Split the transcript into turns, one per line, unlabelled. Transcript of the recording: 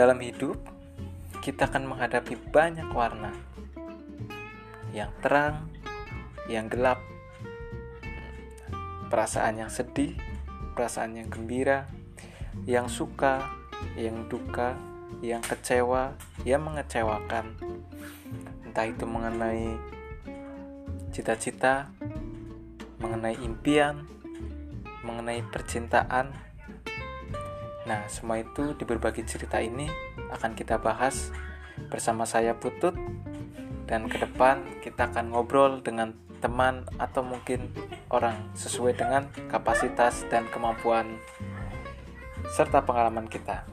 Dalam hidup, kita akan menghadapi banyak warna yang terang, yang gelap, perasaan yang sedih, perasaan yang gembira, yang suka, yang duka, yang kecewa, yang mengecewakan. Entah itu mengenai cita-cita, mengenai impian, mengenai percintaan. Nah, semua itu di berbagai cerita ini akan kita bahas bersama saya Putut dan ke depan kita akan ngobrol dengan teman atau mungkin orang sesuai dengan kapasitas dan kemampuan serta pengalaman kita.